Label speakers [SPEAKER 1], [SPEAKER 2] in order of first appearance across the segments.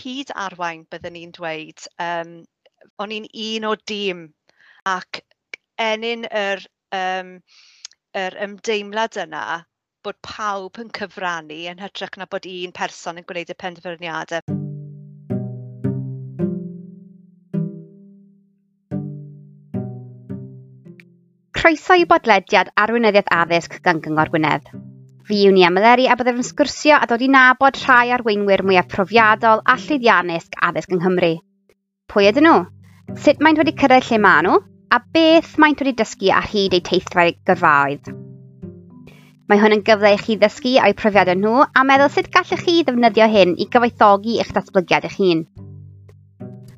[SPEAKER 1] cyd-arwain byddwn ni'n dweud. Um, o'n i'n un o dîm ac enyn yr, um, yr ymdeimlad yna bod pawb yn cyfrannu yn hytrach na bod un person yn gwneud y penderfyniadau.
[SPEAKER 2] Croeso i bodlediad arweinyddiaeth addysg gan Gyngor Gwynedd. Fi yw ni am Eleri a byddaf yn sgwrsio a dod i nabod rhai arweinwyr mwyaf profiadol a llyddiannus addysg yng Nghymru. Pwy ydyn nhw? Sut maent wedi cyrraedd lle maen nhw? A beth maent wedi dysgu ar hyd eu teithrau gyrfaoedd? Mae hwn yn gyfle i chi ddysgu o'u profiadau nhw a meddwl sut gallech chi ddefnyddio hyn i gyfoethogi eich datblygiad eich hun.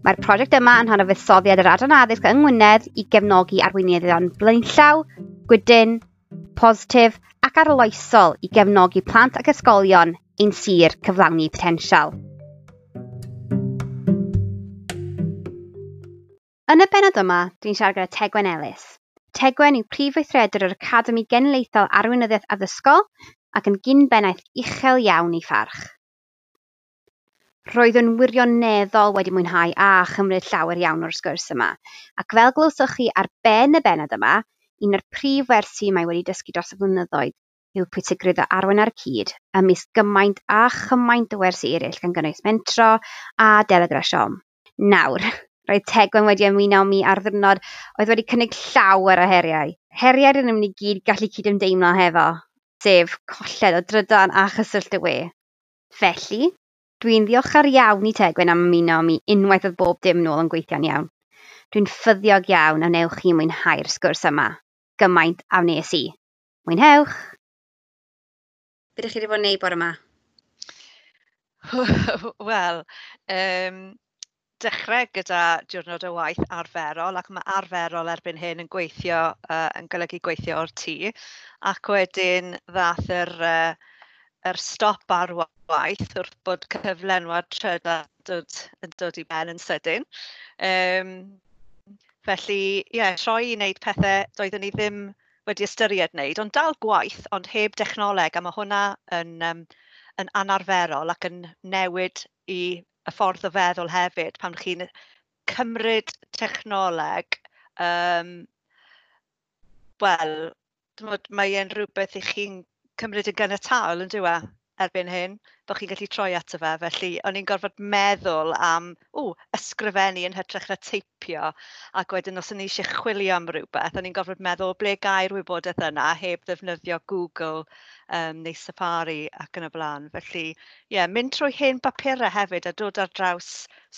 [SPEAKER 2] Mae'r prosiect yma yn rhan o fuddsoddiad yr Adran Addysg yng Ngwynedd i gefnogi arweinyddion blaenllaw, gwydyn, positif ac arloesol i gefnogi plant ac ysgolion ein sir cyflawni potensial. Yn y benod yma, dwi'n siarad gyda Tegwen Ellis. Tegwen yw prif weithredwr yr Academi Genedlaethol Arweinyddiaeth Addysgol ac yn gyn bennaeth uchel iawn i pharch. Roedd yn wirioneddol wedi mwynhau a chymryd llawer iawn o'r sgwrs yma, ac fel glywsoch chi ar ben y benod yma, Un o'r prif wersi mae wedi dysgu dros y flynyddoedd yw pwysigrwydd o arwain ar y cyd ymysg gymaint a chymaint o wersi eraill gan gynnwys mentro a delegra siom. Nawr, roedd Tegwen wedi ymuno mi ar ddiwrnod oedd wedi cynnig llawer o heriau. Heriau yn ni'n gyd gallu cydymdeimlo hefo, sef colled o drydan a chysyllt y we. Felly, dwi'n ddiolchgar iawn i Tegwen am ymuno mi unwaith oedd bob dim nôl yn gweithio'n iawn. Dwi'n ffyddiog iawn a newch chi mwynhau'r sgwrs yma gymaint a wnes i. Mwynhewch! Be ydych chi wedi bod yn neud bore yma?
[SPEAKER 1] Wel, um, dechrau gyda diwrnod o waith arferol ac mae arferol erbyn hyn yn gweithio, uh, yn golygu gweithio o'r tŷ. Ac wedyn ddath yr, uh, yr stop ar waith wrth bod cyflenwad trydar dod, yn dod i ben yn sydyn. Um, Felly ie, troi i wneud pethau doeddwn i ddim wedi ystyried wneud, ond dal gwaith, ond heb dechnoleg. A mae hwnna yn, um, yn anarferol ac yn newid i y ffordd o feddwl hefyd pan chi'n cymryd technoleg, Um, wel, mae e'n rhywbeth 'y chi'n cymryd yn ganiataol, yndyw e, erbyn hyn bod chi'n gallu troi ato fe. Felly o'n i'n gorfod meddwl am, o, ysgrifennu yn hytrach na teipio. Ac wedyn os o'n i eisiau chwilio am rhywbeth, o'n i'n gorfod meddwl ble gair wybodaeth yna heb ddefnyddio Google um, neu Safari ac yn y blaen. Felly, ie, yeah, mynd trwy hen bapurau hefyd a dod ar draws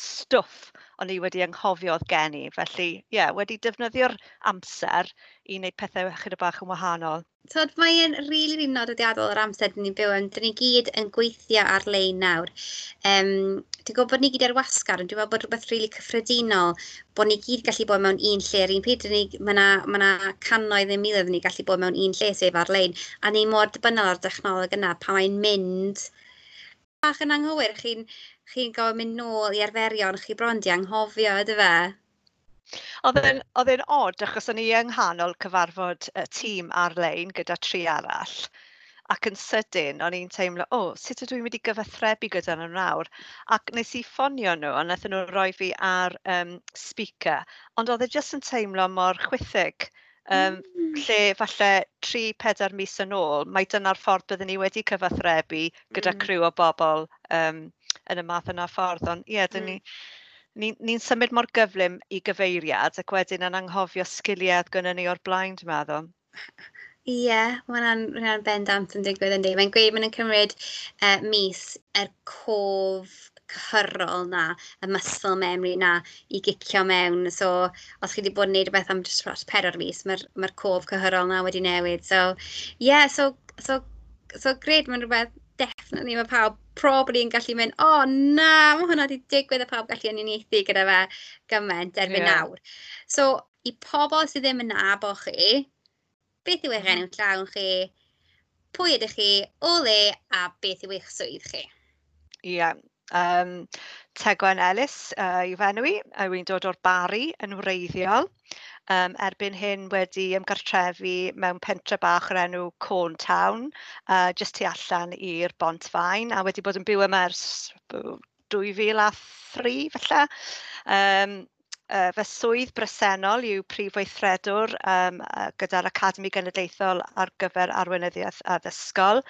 [SPEAKER 1] stwff o'n i wedi anghofio oedd gen i. Felly, ie, yeah, wedi defnyddio'r amser i wneud pethau ychydig bach yn wahanol.
[SPEAKER 2] Tod, mae'n rili really, really nodweddiadol yr amser dyn ni'n byw yn. Dyn ni gyd yn gweithio ar-lein nawr. Um, dwi'n gwybod bod ni gyd ar wasgar, ond dwi'n meddwl bod rhywbeth rili really cyffredinol, bod ni gyd gallu bod mewn un lle ar un pryd. Mae yna ma, cannoedd neu miloedd ni gallu bod mewn un lle sef ar-lein, a ni mor dibynnol ar dechnoleg yna pa mae'n mynd. Bach yn anghywir, chi'n chi gofyn mynd nôl i arferion, chi bron di anghofio, ydy fe?
[SPEAKER 1] Oedd e'n od achos o'n i yng nghanol cyfarfod y tîm ar-lein gyda tri arall Ac yn sydyn o'n i'n teimlo, o, oh, sut ydw i'n mynd i gyfathrebu gyda nhw nawr? Ac nes i ffonio nhw a wnaethon nhw roi fi ar um, speaker. Ond oedd e jyst yn teimlo mor chwythig. um, mm. lle falle 3-4 mis yn ôl, mae dyna'r ffordd byddwn ni wedi cyfathrebu gyda mm. criw o bobl um, yn y math yna ffordd. Ond ie, dyn ni... Hmm. Ni'n ni, symud mor gyflym i gyfeiriad ac wedyn yn anghofio sgiliau oedd ni o'r blaen, dwi'n meddwl.
[SPEAKER 2] Ie yeah, mae'n ma' bendant yn digwydd yn di. mae'n gweud mae'n cymryd uh, mis er cof cyrrol 'na y muscle memory 'na i gicio mewn so os chi wedi bod yn gwneud rhywbeth am just dros pedwar mis mae'r mae cof cyhyrol 'na wedi newid so ie yeah, so so so gred, mae'n rhywbeth definitely mae pawb probably yn gallu mynd "o oh, na mae hwnna wedi digwydd" a pawb gallu uniaethu gyda fe gymaint erbyn yeah. nawr. So i pobl sydd ddim yn nabo chi beth yw eich mm-hmm. enw llawn chi, pwy ydych chi, o le a beth yw eich swydd chi.
[SPEAKER 1] Ie, yeah. um, Tegwen Ellis uh, yw enw i. Uh, Wy'n dod o'r Bari yn wreiddiol. Um, erbyn hyn wedi ymgartrefu mewn pentre bach o'r enw Corn Town, uh, jyst tu allan i'r Bontfain, a wedi bod yn byw yma ers 2003 falle. Um, Yy fy swydd bresennol yw Prif Weithredwr um, yy gyda'r Academi Genedlaethol ar gyfer Arweinyddiaeth Addysgol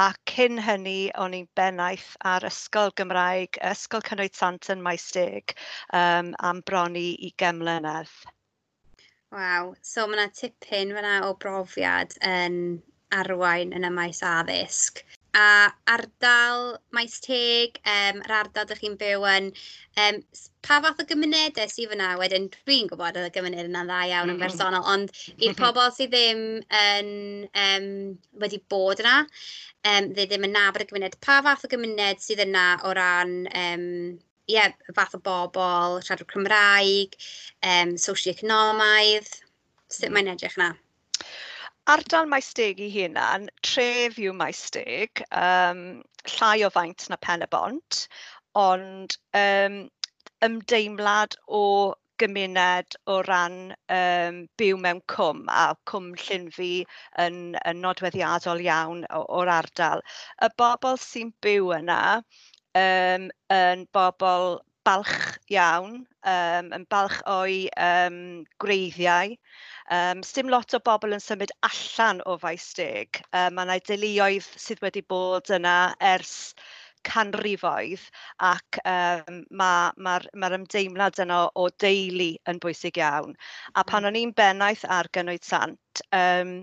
[SPEAKER 1] a cyn hynny o'n i'n bennaeth ar Ysgol Gymraeg, Ysgol Cynoedd Sant Maesteg um, am broni i ugain.
[SPEAKER 2] Waw, so mae yna tipyn fyna o brofiad yn arwain yn y maes addysg a ardal maes teg, um, yr ardal ydych chi'n byw yn, um, pa fath o gymunedau sydd yna Wedyn, dwi'n gwybod oedd y gymuned yna'n dda iawn mm -hmm. yn mm-hmm. bersonol, ond i'r pobl sydd ddim yn, um, wedi bod yna, um, dde ddim yn nabod y gymuned, pa fath o gymuned sydd yna o ran um, ie, yeah, fath o bobl, siarad Cymraeg, um, socio-economaidd, sut mm-hmm. mae'n edrych yna?
[SPEAKER 1] Ardal maesteg i hunan, tref yw maesteg, um, llai o faint na Pen y Bont, ond um, ymdeimlad o gymuned o ran um, byw mewn cwm, a Cwm llynfi yn yn nodweddiadol iawn o'r ardal. Y bobl sy'n byw yna um, yn bobl balch iawn, um, yn balch o'i um, greiddiau, Um, sdim lot o bobl yn symud allan o Faes Deg. Um, ma' 'na deuluoedd sydd wedi bod yna ers canrifoedd ac yym ma' ma'r ma ymdeimlad yno o deulu yn bwysig iawn. A pan hmm. o'n i'n bennaeth ar Gynnwyd Sant um,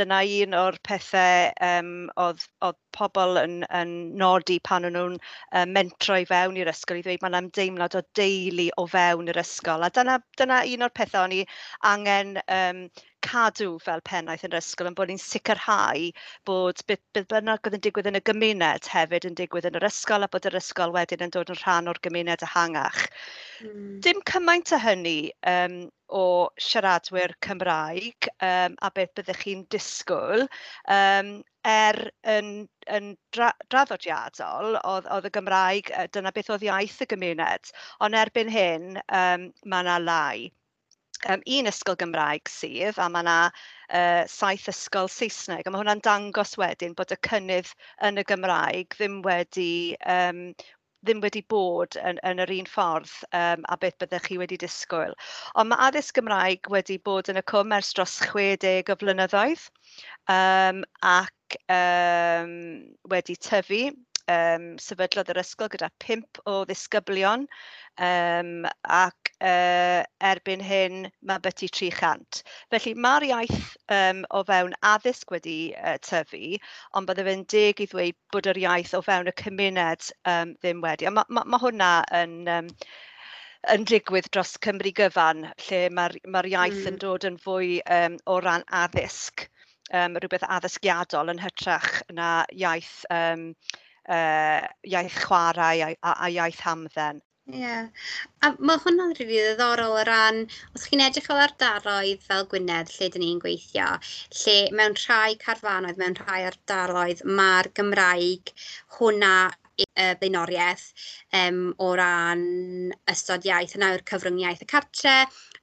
[SPEAKER 1] dyna un o'r pethau um, oedd, oedd pobl yn, yn nodi pan o'n nhw'n um, mentro i fewn i'r ysgol i ddweud mae'n ymdeimlad o deulu o fewn yr ysgol. A dyna, dyna un o'r pethau o'n i angen um, cadw fel pennaeth yn yr ysgol yn bod ni'n sicrhau bod bydd bynnag oedd yn digwydd yn y gymuned hefyd yn digwydd yn yr ysgol a bod yr ysgol wedyn yn dod yn rhan o'r gymuned ehangach. Mm. Dim cymaint o hynny um, o siaradwyr Cymraeg um, a beth byddech chi'n disgwyl Um, er yn yn dra- draddodiadol oedd, oedd y Gymraeg dyna beth oedd iaith y gymuned ond erbyn hyn um, mae yna lai. Um, un ysgol Gymraeg sydd a mae yna uh, saith ysgol Saesneg a mae hwnna'n dangos wedyn bod y cynnydd yn y Gymraeg ddim wedi um, ddim wedi bod yn, yn yr un ffordd um, a beth byddech chi wedi disgwyl. Ond mae addysg Gymraeg wedi bod yn y cwm ers dros 60 o flynyddoedd um, ac um, wedi tyfu um, sefydlodd yr ysgol gyda pimp o ddisgyblion um, ac uh, erbyn hyn mae byti tri chant. Felly mae'r iaith um, o fewn addysg wedi uh, tyfu, ond bydde fe'n deg i ddweud bod yr iaith o fewn y cymuned um, ddim wedi. A ma' ma' ma' hwnna yn um, yn digwydd dros Cymru gyfan, lle mae'r ma iaith... mm. ...yn hmm. dod yn fwy um, o ran addysg, um, rhywbeth addysgiadol yn hytrach na iaith um, uh, iaith chwarae a a a iaith hamdden.
[SPEAKER 2] Ie. A ma' hwnna'n rili ddiddorol o ran, os chi'n edrych fel ardaloedd fel Gwynedd lle dyn ni'n gweithio, lle mewn rhai carfanoedd, mewn rhai ardaloedd, mae'r Gymraeg hwnna y blaenoriaeth um, o ran ystod iaith yna yw'r cyfrwng iaith y cartre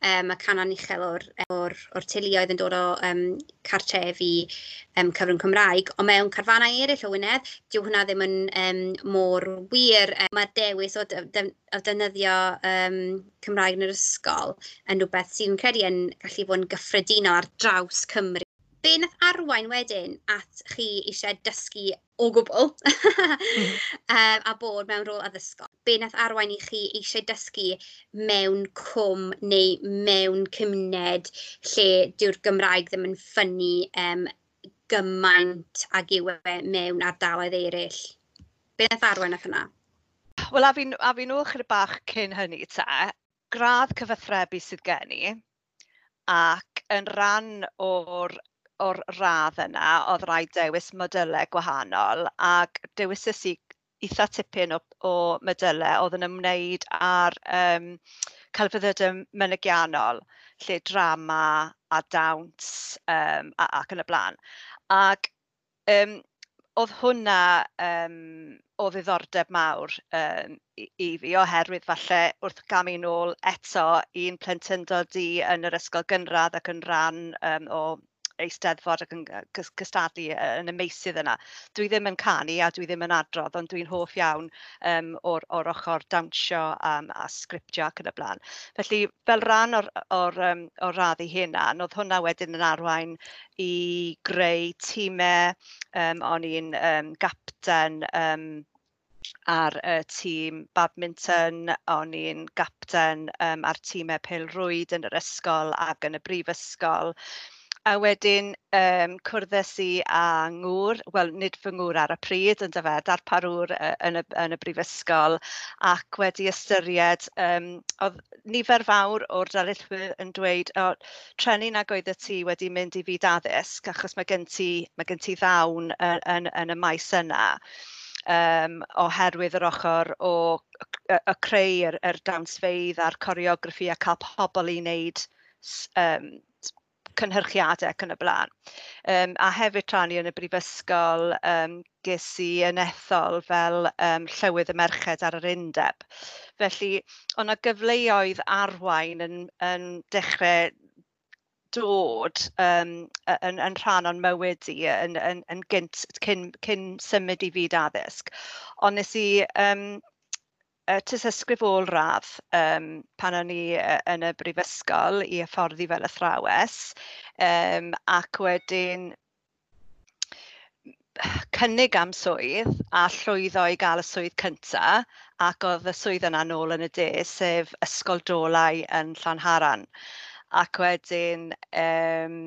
[SPEAKER 2] um, y canon uchel o'r o'r o'r teuluoedd yn dod o um, cartrefi um, cyfrwng Cymraeg ond mewn carfannau eraill o Wynedd dyw hwnna ddim yn um, mor wir Um, Mae'r dewis o def- o defnyddio um, Cymraeg yn yr ysgol yn rhywbeth sy'n credu yn gallu bod yn gyffredinol ar draws Cymru be wnaeth arwain wedyn at chi eisiau dysgu o gwbl mm. um, a bod mewn rôl addysgol? be nath arwain i chi eisiau dysgu mewn cwm neu mewn cymuned lle dyw'r Gymraeg ddim yn ffynnu um, gymaint ag yw e mewn ardaloedd eraill? Be nath arwain at hynna?
[SPEAKER 1] Wel, a fi'n fi nôl chydig bach cyn hynny te, gradd cyfathrebu sydd gen i ac yn rhan o'r o'r radd yna, oedd rhaid dewis modelau gwahanol ac dewisys i eitha tipyn o o modelau oedd yn ymwneud â'r um, celfyddyde mynegiannol, lle drama a dawns um, a ac yn y blaen. Ac um, oedd hwnna um, o ddiddordeb mawr um, i i fi oherwydd falle wrth gamu nôl eto i'n plentyndod i yn yr ysgol gynradd ac yn rhan um, o eisteddfod ac yn cystadlu yn y meisydd yna. Dwi ddim yn canu a dwi ddim yn adrodd, ond dwi'n hoff iawn um, o'r o'r ochr dawnsio um, a sgriptio ac yn y blaen. Felly fel rhan o'r o'r um, o'r raddu hynna, oedd hwnna wedyn yn arwain i greu tîmau, um, o'n i'n um, gapten um, ar y tîm badminton, o'n i'n gapten um, ar tîmau pêl-rwyd yn yr ysgol ac yn y brifysgol. A wedyn um, cwrddais i â ngŵr, wel nid fy ngŵr ar y pryd yn yfe, darparwr yy yn y yn y brifysgol ac wedi ystyried um, oedd nifer fawr o'r darlithwyr yn dweud o trenu nag oeddet ti wedi mynd i fyd addysg achos mae gen ti mae gen ti ddawn yn, yn yn y maes yna. Um, oherwydd yr ochr o y y creu yr yr dawnsfeydd a'r coreograffi a cael pobl i wneud um, cynhyrchiadau ac yn y blaen. Um, a hefyd rhan i yn y brifysgol um, ges i yn ethol fel um, llywydd y merched ar yr undeb. Felly, o'na gyfleoedd arwain yn, yn dechrau dod um, yn, yn rhan o'n mywyd i yn, yn, yn gynt, cyn, cyn symud i fyd addysg. Ond nes i um, tysysgrif ôl-radd um, pan o'n i yy yn y brifysgol i hyfforddi fel athrawes um, ac wedyn cynnig am swydd a llwyddo i gael y swydd cynta ac oedd y swydd yna nôl yn y de sef ysgol dolau yn Llanharan. Ac wedyn um,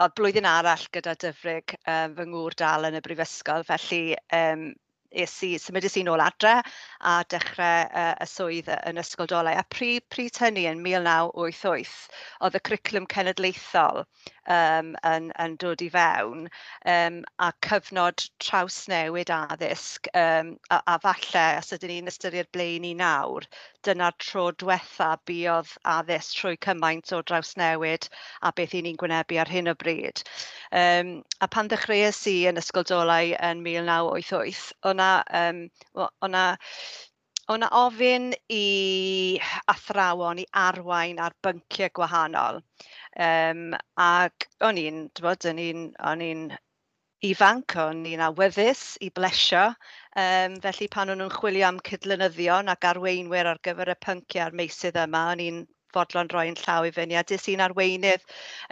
[SPEAKER 1] oedd blwyddyn arall gyda dyfrig um, fy ngŵr dal yn y brifysgol felly um, es i, symudus i nôl adre a dechrau uh, e, y swydd e, yn Ysgol Dolau. A pri, pryd hynny yn 1988, oedd y curriculum cenedlaethol um, yn, yn dod i fewn um, a cyfnod trawsnewid addysg um, a, a falle, os ydyn ni'n ystyried ble i nawr, dyna'r tro diwetha buodd addysg trwy cymaint o draws-newid a beth i ni'n gwynebu ar hyn o bryd. Um, a pan ddechreuais i yn ysgol dolau yn 1988, o'n 'na um, o'na o' 'na ofyn i athrawon i arwain ar bynciau gwahanol. Um, ac o'n i'n timod o'n i'n o'n i'n ifanc, o'n i'n awyddus i blesio Um, felly pan o'n nhw'n chwilio am cydlynyddion ac arweinwyr ar gyfer y pynciau a'r meisydd yma o'n i'n fodlon roi'n llaw i fyny. A dys i'n arweinydd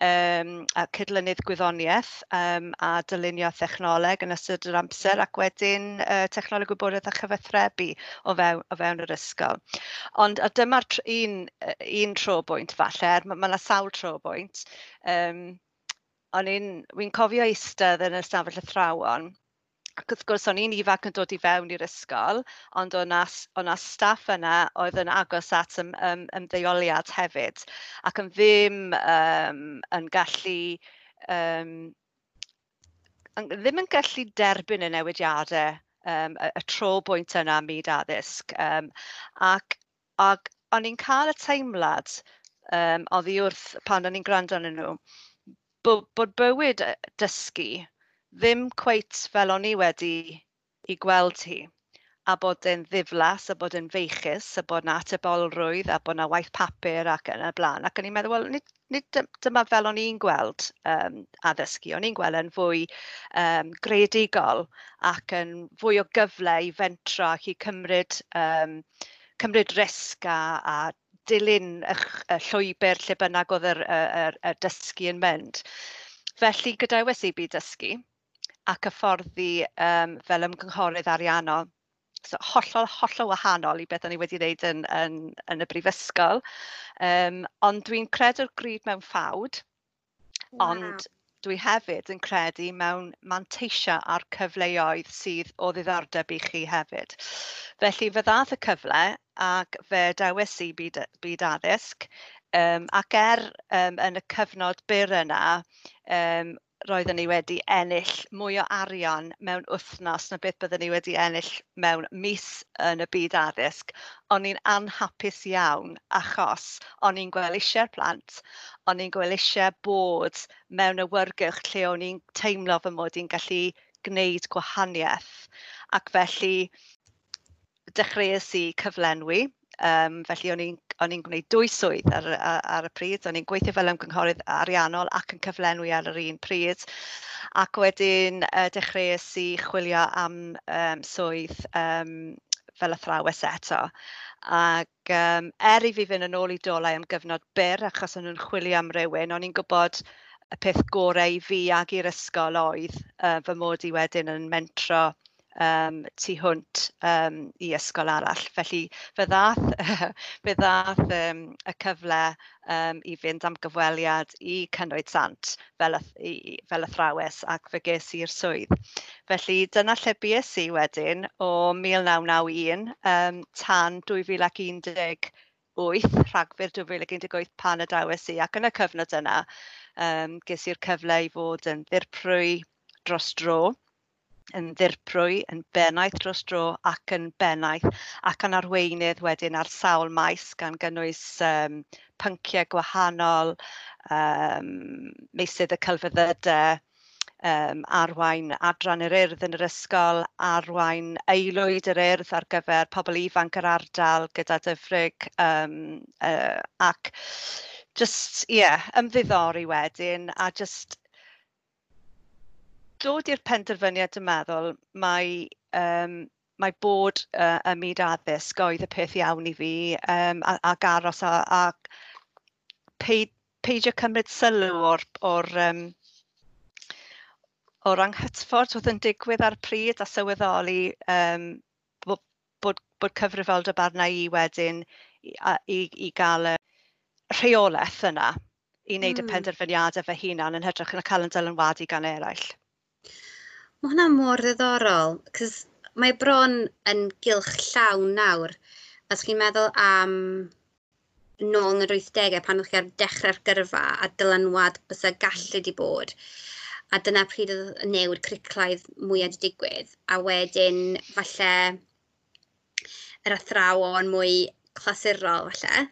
[SPEAKER 1] um, a cydlynydd gwyddoniaeth um, a dylunio thechnoleg yn ystod yr amser ac wedyn uh, technoleg gwybodaeth a chyfathrebu o fewn, o fewn yr ysgol. Ond a dyma'r un, un tro bwynt falle, er, mae yna sawl tro bwynt. Um, o'n i'n, wi'n cofio eistedd yn y stafell athrawon Ac wrth gwrs, o'n i'n ifanc yn dod i fewn i'r ysgol, ond o' 'na staff yna oedd yn agos at ym- ym ymddeoliad hefyd, ac yn ddim um, yn gallu Um, ddim yn gallu derbyn y newidiadau um, y y tro bwynt yna ym myd addysg. Um, ac ac o'n i'n cael y teimlad yym oddi wrth pan o'n i'n gwrando yn nhw bo- bod bywyd dysgu ddim cweit fel o'n i wedi i gweld hi a bod e'n ddiflas a bod e'n feichus a bod yna atebolrwydd a bod na waith papur ac yn y blaen. Ac o'n i'n meddwl, wel, nid, nid dyma fel o'n i'n gweld um, addysgu. O'n i'n gweld yn fwy um, greadigol ac yn fwy o gyfle i fentro ac i cymryd, um, cymryd risg a, a dilyn y, y llwybr lle bynnag oedd y, y, y, y dysgu yn mynd. Felly, gadawes e i byd dysgu a cyfforddi um, fel ymgynghorydd ariannol. So hollol, hollol wahanol i beth o'n i wedi wneud yn, yn, yn y brifysgol. Um, ond dwi'n credu'r gryd mewn ffawd, wow. ond dwi hefyd yn credu mewn manteisio ar cyfleoedd sydd o ddiddordeb i chi hefyd. Felly fe ddath y cyfle ac fe dewis i byd, byd addysg, Um, ac er um, yn y cyfnod byr yna, um, roeddwn ni wedi ennill mwy o arian mewn wythnos na beth byddwn ni wedi ennill mewn mis yn y byd addysg, o'n i'n anhapus iawn achos o'n i'n gweld eisiau'r plant, o'n i'n gweld eisiau bod mewn awyrgylch lle o'n i'n teimlo fy mod i'n gallu gwneud gwahaniaeth. Ac felly dechreuais i cyflenwi, um, felly o'n i'n O'n i'n gwneud dwy swydd ar, ar, ar y pryd. O'n i'n gweithio fel ymgynghorydd ariannol ac yn cyflenwi ar yr un pryd. Ac wedyn uh, dechreuais i chwilio am um, swydd um, fel athrawes eto. Ac um, er i fi fynd yn ôl i dolau am gyfnod byr, achos o'n nhw'n chwilio am rywun, o'n i'n gwybod y peth gorau i fi ac i'r ysgol oedd uh, fy mod i wedyn yn mentro um, tu hwnt um, i ysgol arall. Felly fe ddath, fe ddath um, y cyfle um, i fynd am gyfweliad i cynnwyd sant fel, y, fel athrawes ac fe ges i'r swydd. Felly dyna lle bys i wedyn o 1991 um, tan 2011 8 rhagfyr 2018 pan y dawes i ac yn y cyfnod yna um, ges i'r cyfle i fod yn ddirprwy dros dro yn ddirprwy, yn bennaeth dros dro ac yn bennaeth, ac yn arweinydd wedyn ar sawl maes gan gynnwys um, pynciau gwahanol, um, meisydd y celfyddydau, um, arwain adran yr urdd yn yr ysgol, arwain aelwyd yr urdd ar gyfer pobl ifanc yr ardal gyda dyfrig um, uh, ac just, ie, yeah, ymddiddori wedyn a just dod i'r penderfyniad yn meddwl mae, um, mae bod uh, y myd addysg oedd y peth iawn i fi um, a, a garos a, a peid, peidio cymryd sylw o'r, or, um, o'r anghytffordd oedd yn digwydd ar pryd a sylweddoli um, bod, bod, bod cyfrifoldeb arna i wedyn i, i, i gael y rheolaeth yna i wneud mm. y hmm. penderfyniadau fy hunan yn hytrach na cael yn dylanwadu gan eraill.
[SPEAKER 2] Mae hwnna mor ddiddorol, 'cos mae bron yn gylch llawn nawr. Os chi'n meddwl am nôl yn yr wythdegau, pan o'ch chi ar dechrau'r gyrfa a dylanwad bysa gallu di bod. A dyna pryd oedd y newid criclaidd mwyaf wedi digwydd. A wedyn falle yr athrawon mwy clasurol falle,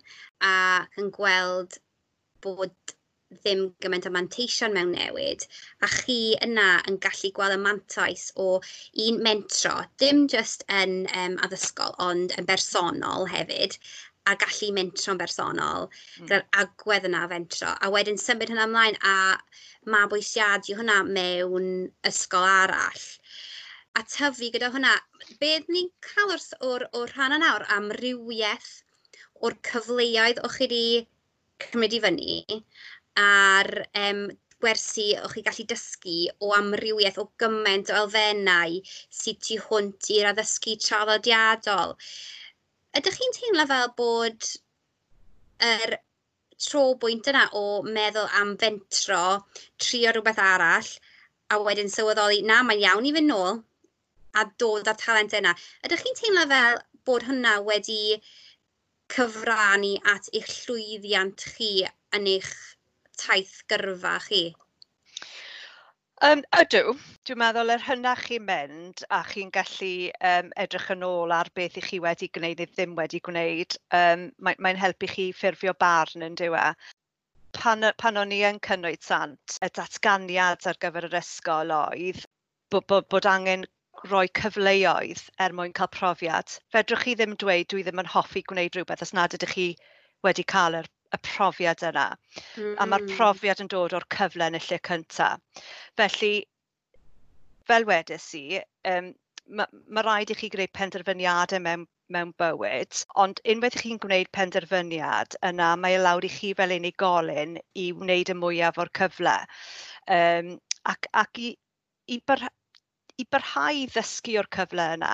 [SPEAKER 2] a yn gweld bod ddim gymaint o manteision mewn newid, a chi yna yn gallu gweld y mantais o un mentro, dim just yn um, addysgol, ond yn bersonol hefyd, a gallu mentro'n bersonol, mm. gyda'r agwedd yna fentro, a wedyn symud hynna ymlaen a mabwysiadu hwnna mewn ysgol arall a tyfu gyda hwnna. beth ni'n cael o'r, o'r, o'r rhan yna o'r amrywiaeth o'r cyfleoedd o'ch chi wedi cymryd i fyny ar um, gwersi o'ch chi gallu dysgu o amrywiaeth o gymaint o elfennau sydd tu hwnt i'r addysgu traddodiadol. Ydych chi'n teimlo fel bod yr tro bwynt yna o meddwl am fentro, trio rhywbeth arall, a wedyn sylweddoli, na, mae'n iawn i fynd nôl a dod â'r talent yna. Ydych chi'n teimlo fel bod hwnna wedi cyfrannu at eich llwyddiant chi yn eich taith gyrfa chi?
[SPEAKER 1] Um, ydw, dwi'n meddwl er yr hynach chi'n mynd a chi'n gallu um, edrych yn ôl ar beth i chi wedi gwneud neu ddim wedi gwneud, um, mae'n mae helpu chi ffurfio barn yn dyw. E? Pan, pan o'n i yn cynnwyd sant, y datganiad ar gyfer yr ysgol oedd bod, bod, bod angen rhoi cyfleoedd er mwyn cael profiad. Fedrwch chi ddim dweud dwi ddim yn hoffi gwneud rhywbeth os nad ydych chi wedi cael yr y profiad yna. Mm. A mae'r hmm. profiad yn dod o'r cyfle yn y lle cynta. Felly, fel wedes i, um, mae ma rhaid i chi greu penderfyniadau mewn mewn bywyd, ond unwaith chi'n gwneud penderfyniad yna, mae e lawr i chi fel unigolyn i wneud y mwyaf o'r cyfle. Um, ac ac i, i, bar, i barhau ddysgu o'r cyfle yna.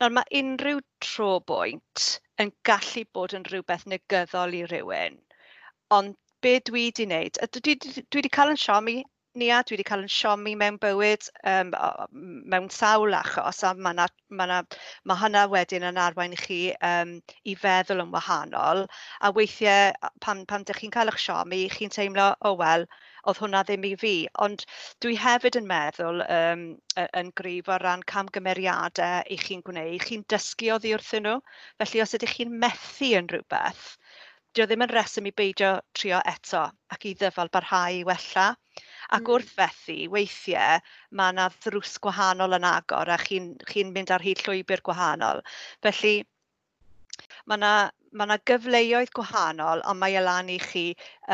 [SPEAKER 1] Nawr mae unrhyw trobwynt yn gallu bod yn rhywbeth negyddol i rywun. Ond be dwi wedi wneud, a dwi 'di dwi 'di cael 'yn siomi, Nia, dwi wedi cael 'yn siomi mewn bywyd um, mewn sawl achos a mae ma' ma' hynna wedyn yn arwain i chi um, i feddwl yn wahanol a weithiau pan pan dach chi'n cael eich siomi chi'n teimlo, o oh, wel, oedd hwnna ddim i fi. Ond dwi hefyd yn meddwl um, yn gryf o ran camgymeriadau i chi'n gwneud, chi'n dysgu oddi wrthyn nhw. Felly os ydych chi'n methu yn rywbeth 'Di o e ddim yn reswm i beidio trio eto ac i ddyfal barhau i wella. Ac hmm. wrth fethu weithiau, mae yna ddrws gwahanol yn agor a chi'n chi mynd ar hyd llwybr gwahanol felly mae yna ma' yna gyfleoedd gwahanol ond mae e i chi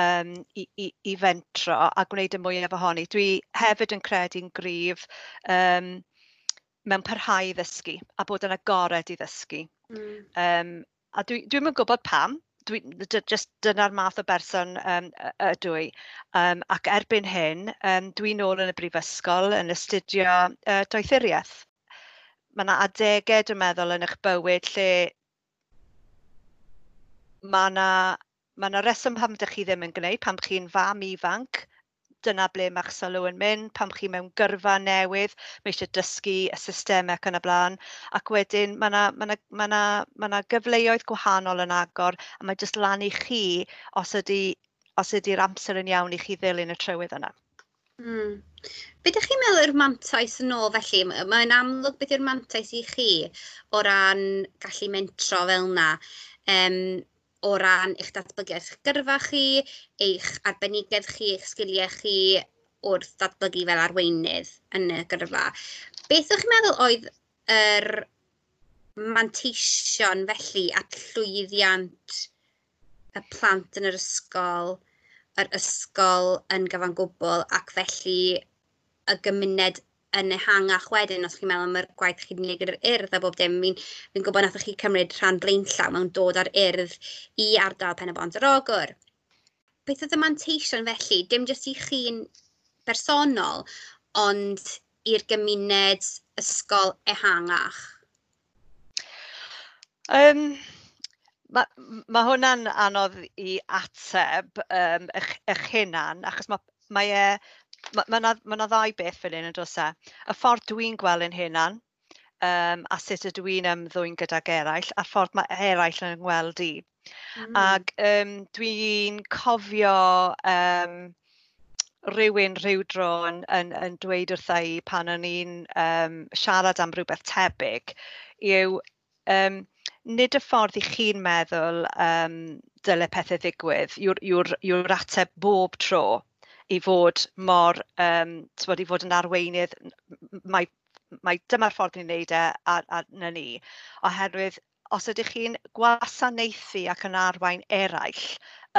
[SPEAKER 1] um, i i i fentro a gwneud y mwyaf ohoni. Dwi hefyd yn credu'n gryf um, mewn parhau i ddysgu a bod yn agored i ddysgu. Mm. Um, a dwi dwi yn gwybod pam dwi just dyna'r math o berson um, ydw i. Um, ac erbyn hyn um, dwi nôl yn y brifysgol yn astudio uh, doethuriaeth. Mae yna adegau, dwi'n meddwl yn eich bywyd lle mae yna ma' reswm pam ydych chi ddim yn gwneud pam chi'n fam ifanc dyna ble mae'ch sylw yn mynd pam chi mewn gyrfa newydd, mae eisiau dysgu y systemau ac yn y blaen. Ac wedyn mae yna ma na, ma na, ma na gyfleoedd gwahanol yn agor a mae jyst lan i chi os ydy os ydy'r amser yn iawn i chi ddilyn y trywydd yna.
[SPEAKER 2] Hmm. Be ydych chi'n meddwl yw'r mantais yn ôl felly? Mae'n amlwg beth yw'r mantais i chi o ran gallu mentro fel yna. Um, o ran eich datblygiad eich gyrfa chi, eich arbenigedd chi, eich sgiliau chi wrth datblygu fel arweinydd yn y gyrfa. Beth ydych chi'n meddwl oedd yr manteision felly at llwyddiant y plant yn yr ysgol, yr ysgol yn gyfan gwbl ac felly y gymuned yn ehangach wedyn os chi'n meddwl am yr gwaith chi'n gwneud gyda'r urdd a bob dim. Fi'n fi gwybod nath chi cymryd rhan blaenllaw mewn dod ar urdd i ardal Pen y Bont yr Ogwr. Beth oedd y manteision felly? Dim jyst i chi'n bersonol, ond i'r gymuned ysgol ehangach?
[SPEAKER 1] Um, Mae ma hwnna'n anodd i ateb um, eich, eich hunan, achos mae, mae e Ma' ma' ma' ddau beth fel hyn yn does e? Y ffordd dwi'n gweld yn hunain, um, a sut ydw i'n ymddwyn gydag eraill, a'r ffordd mae eraill yn gweld i. Mm. Ac um, dwi'n cofio um, rhywun rhyw dro yn yn yn dweud wrtha i pan o'n i'n um, siarad am rhywbeth tebyg yw um, nid y ffordd i chi'n meddwl um, dyle pethau ddigwydd yw'r yw yw'r ateb bob tro i fod mor, um, timod, i fod yn arweinydd mae, mae dyma'r ffordd ni'n neud e a a 'na ni. Oherwydd os ydych chi'n gwasanaethu ac yn arwain eraill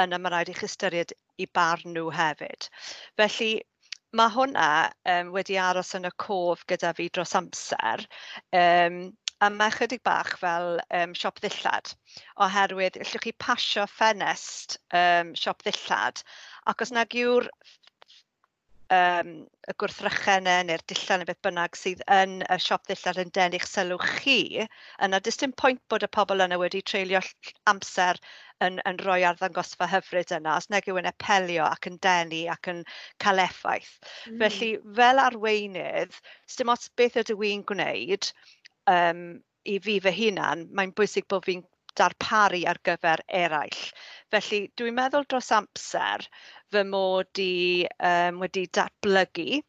[SPEAKER 1] yna mae rhaid i chi ystyried i barn nhw hefyd. Felly mae hwnna um, wedi aros yn y cof gyda fi dros amser Um, a mae chydig bach fel um, siop ddillad oherwydd allwch chi pasio ffenest um, siop ddillad ac os nag yw'r um, y gwrthrychennau neu'r dillad neu beth bynnag sydd yn y siop ddillad yn denu'ch sylw chi yna does dim point bod y pobl yna wedi treulio amser yn, yn rhoi arddangosfa hyfryd yna os nag yw yn apelio ac yn denu ac yn cael effaith. Mm. Felly fel arweinydd, dim ots beth ydw i'n gwneud, um, i fi fy hunan, mae'n bwysig bod fi'n darparu ar gyfer eraill. Felly dwi'n meddwl dros amser fy mod i um, wedi datblygu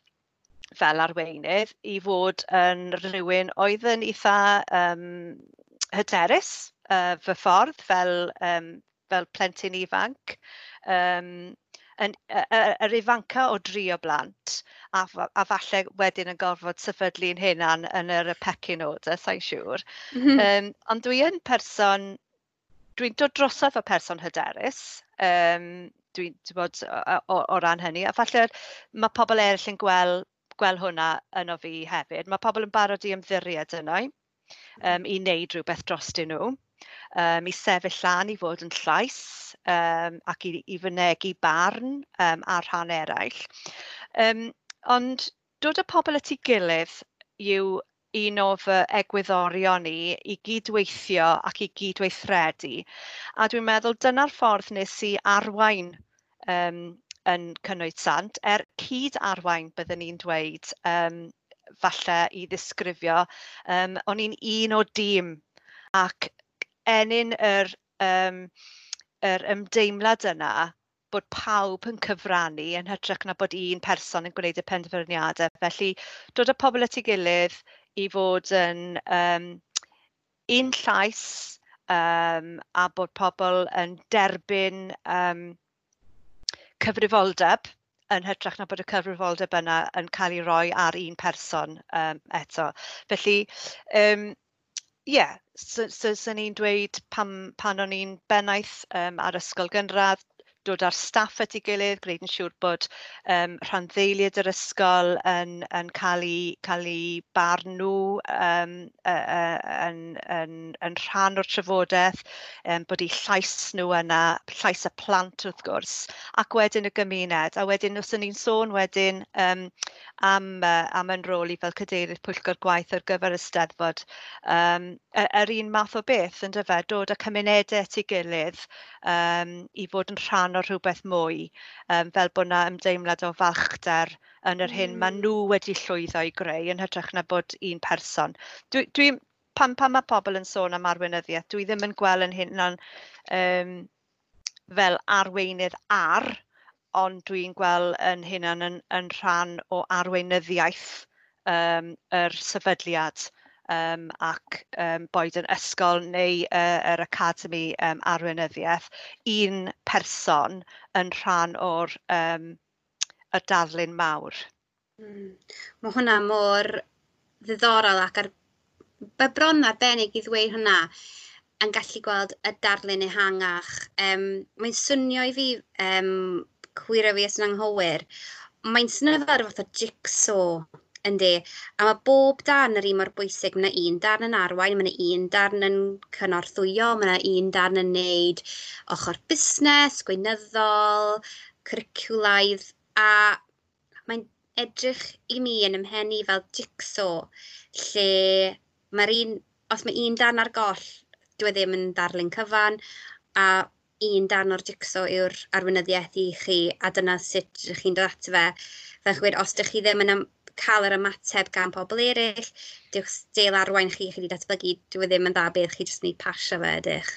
[SPEAKER 1] fel arweinydd i fod yn rhywun oedd yn eitha um, hyderus uh, fy ffordd fel, um, fel plentyn ifanc. Um, yn yr ifanca o dri o blant a a falle wedyn yn gorfod sefydlu'n hunan yn yr pecyn order, sa'n siŵr. um, ond dwi yn person, dwi'n dod drosodd o person hyderus. um, dwi'n bod o, o, o ran hynny, a falle mae pobl eraill yn gweld gweld hwnna yno fi hefyd. Mae pobl yn barod i ymddiried yno um, i mm-hmm. wneud rhywbeth drostyn nhw um, i sefyll lan, i fod yn llais um, ac i i fynegu barn um, ar rhan eraill. Um, ond dod y pobl at ei gilydd yw un o fy egwyddorion i i gydweithio ac i gydweithredu. A dwi'n meddwl dyna'r ffordd nes i arwain um, yn cynnwyd Sant, er cyd-arwain byddwn ni'n dweud um, falle i ddisgrifio, um, o'n i'n un o dîm ac enyn yr um, yr ymdeimlad yna bod pawb yn cyfrannu yn hytrach na bod un person yn gwneud y penderfyniadau. Felly dod â pobl at ei gilydd i fod yn um, un llais um, a bod pobl yn derbyn um, cyfrifoldeb yn hytrach na bod y cyfrifoldeb yna yn cael ei roi ar un person um, eto. Felly um, Ie, so so so ni'n dweud pan pan o'n i'n bennaeth um, ar ysgol gynradd dod â'r staff at ei gilydd, gwneud yn siŵr bod yym rhanddeiliad yr ysgol yn, yn cael ei, cael ei barn nhw um, yn, yn, yn rhan o'r trafodaeth, um, bod eu llais nhw yna, llais y plant wrth gwrs, ac wedyn y gymuned. A wedyn os ni'n sôn wedyn um, am, uh, am yn rôl i fel cadeirydd pwyllgor gwaith ar gyfer y steddfod, yym, yr un math o beth yn dyfa, dod â cymunedau at ei gilydd um, i fod yn rhan rhan o rhywbeth mwy, um, fel bod yna ymdeimlad o falchder yn yr hyn mm. maen nhw wedi llwyddo i greu yn hytrach na bod un person. Dwi, dwi, pan, pan mae pobl yn sôn am arweinyddiaeth, dwi ddim yn gweld yn hyn na'n um, fel arweinydd ar, ond dwi'n gweld yn hynna'n yn, yn rhan o arweinyddiaeth um, yr sefydliad um, ac um, boed yn ysgol neu uh, yr Academi um, Arweinyddiaeth, un person yn rhan o'r um, y darlun mawr. Mm.
[SPEAKER 2] Mae hwnna mor ddiddorol ac ar bybron arbennig i ddweud hwnna yn gallu gweld y darlun ehangach. Um, mae'n swnio i fi, um, cwirio fi os yn anghywir, mae'n swnio fel fath o jigsaw Yndi. A mae bob darn yr un mor bwysig Mae yna un darn yn arwain mae yna un darn yn cynorthwyo mae yna un darn yn neud ochr busnes gweinyddol cwricwlaidd a mae'n edrych i mi yn 'ym fel jigsaw lle mae'r un os mae un darn ar goll dwi e ddim yn darlun cyfan a un darn o'r jigsaw yw'r arweinyddiaeth i chi a dyna sut ydych chi'n dod ato fe fel chi'n os ydych chi ddim yn cael yr ymateb gan pobl eraill. diwch stel arwain chi, chi wedi datblygu, dwi e ddim yn dda beth, chi jyst yn ei pasio fe ydych.